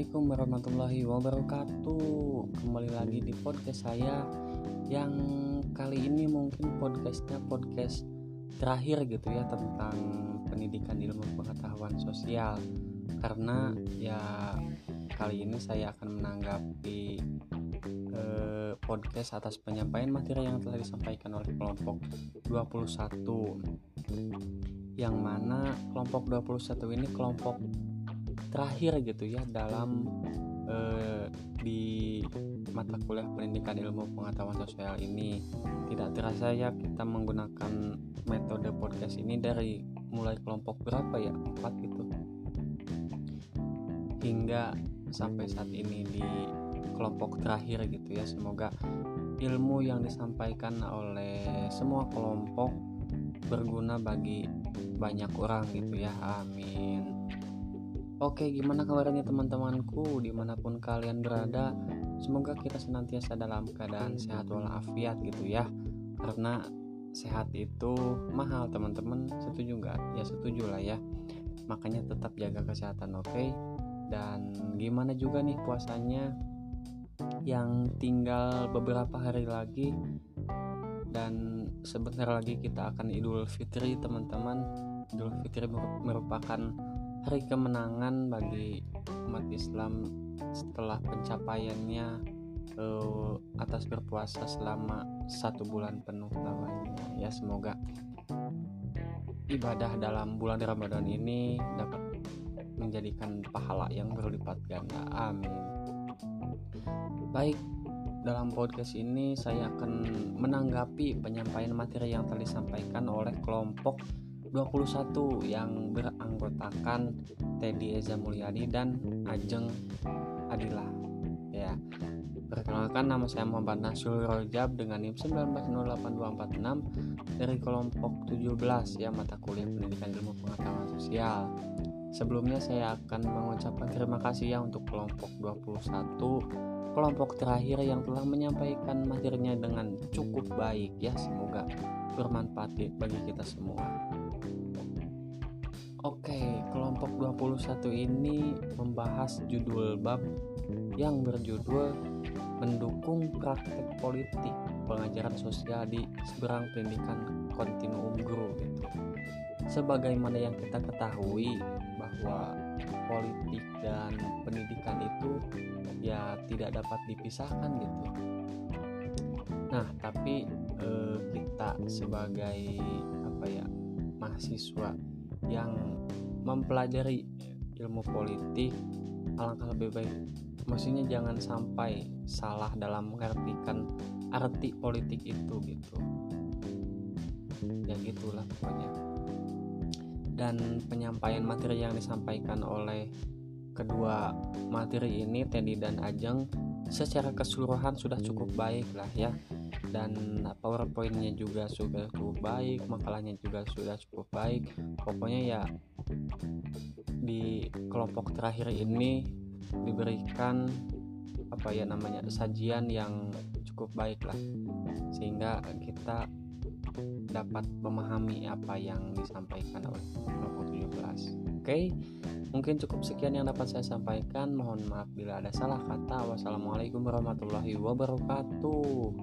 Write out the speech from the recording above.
Assalamualaikum warahmatullahi wabarakatuh. Kembali lagi di podcast saya Yang kali ini mungkin podcastnya podcast terakhir gitu ya Tentang pendidikan ilmu pengetahuan sosial. Karena ya kali ini saya akan menanggapi eh, podcast atas penyampaian materi yang telah disampaikan oleh kelompok 21 Yang mana kelompok 21 ini kelompok terakhir gitu ya dalam eh, di mata kuliah pendidikan ilmu pengetahuan sosial ini. Tidak terasa ya kita menggunakan metode podcast ini dari mulai kelompok berapa ya? Empat gitu. Hingga sampai saat ini di kelompok terakhir gitu ya. Semoga ilmu yang disampaikan oleh semua kelompok berguna bagi banyak orang gitu ya. Amin Oke, gimana kabarnya teman-temanku di mana pun kalian berada? Semoga kita senantiasa dalam keadaan sehat walafiat gitu ya. Karena sehat itu mahal teman-teman. Setuju nggak? Ya setuju lah ya. Makanya tetap jaga kesehatan, oke? Dan gimana juga nih puasanya? Yang tinggal beberapa hari lagi dan sebentar lagi kita akan Idul Fitri teman-teman. Idul Fitri merupakan hari kemenangan bagi umat Islam setelah pencapaiannya uh, atas berpuasa selama satu bulan penuh lamanya. Ya semoga ibadah dalam bulan Ramadan ini dapat menjadikan pahala yang berlipat ganda. Amin. Baik dalam podcast ini saya akan menanggapi penyampaian materi yang telah disampaikan oleh kelompok 21 yang beranggotakan Teddy Eza Mulyadi dan Ajeng Adila ya Perkenalkan nama saya Muhammad Nasul Rojab dengan NIM 1908246 dari kelompok 17 ya mata kuliah pendidikan ilmu pengetahuan sosial. Sebelumnya saya akan mengucapkan terima kasih ya untuk kelompok 21 kelompok terakhir yang telah menyampaikan materinya dengan cukup baik ya semoga bermanfaat bagi kita semua. 21 ini membahas judul bab yang berjudul Mendukung Praktek Politik Pengajaran Sosial di Seberang Pendidikan Kontinuum Guru gitu. Sebagaimana yang kita ketahui bahwa politik dan pendidikan itu ya tidak dapat dipisahkan gitu. Nah, tapi eh, kita sebagai apa ya mahasiswa yang mempelajari ilmu politik alangkah lebih baik. Maksudnya jangan sampai salah dalam mengartikan arti politik itu gitu. Ya gitulah pokoknya. Dan penyampaian materi yang disampaikan oleh kedua materi ini Teddy dan Ajeng secara keseluruhan sudah cukup baik lah ya. Dan powerpointnya juga sudah cukup baik makalahnya juga sudah cukup baik. Pokoknya ya di kelompok terakhir ini diberikan apa ya namanya sajian yang cukup baik lah. Sehingga kita dapat memahami apa yang disampaikan oleh kelompok 17 oke mungkin cukup sekian yang dapat saya sampaikan. Mohon maaf bila ada salah kata. Wassalamualaikum warahmatullahi wabarakatuh.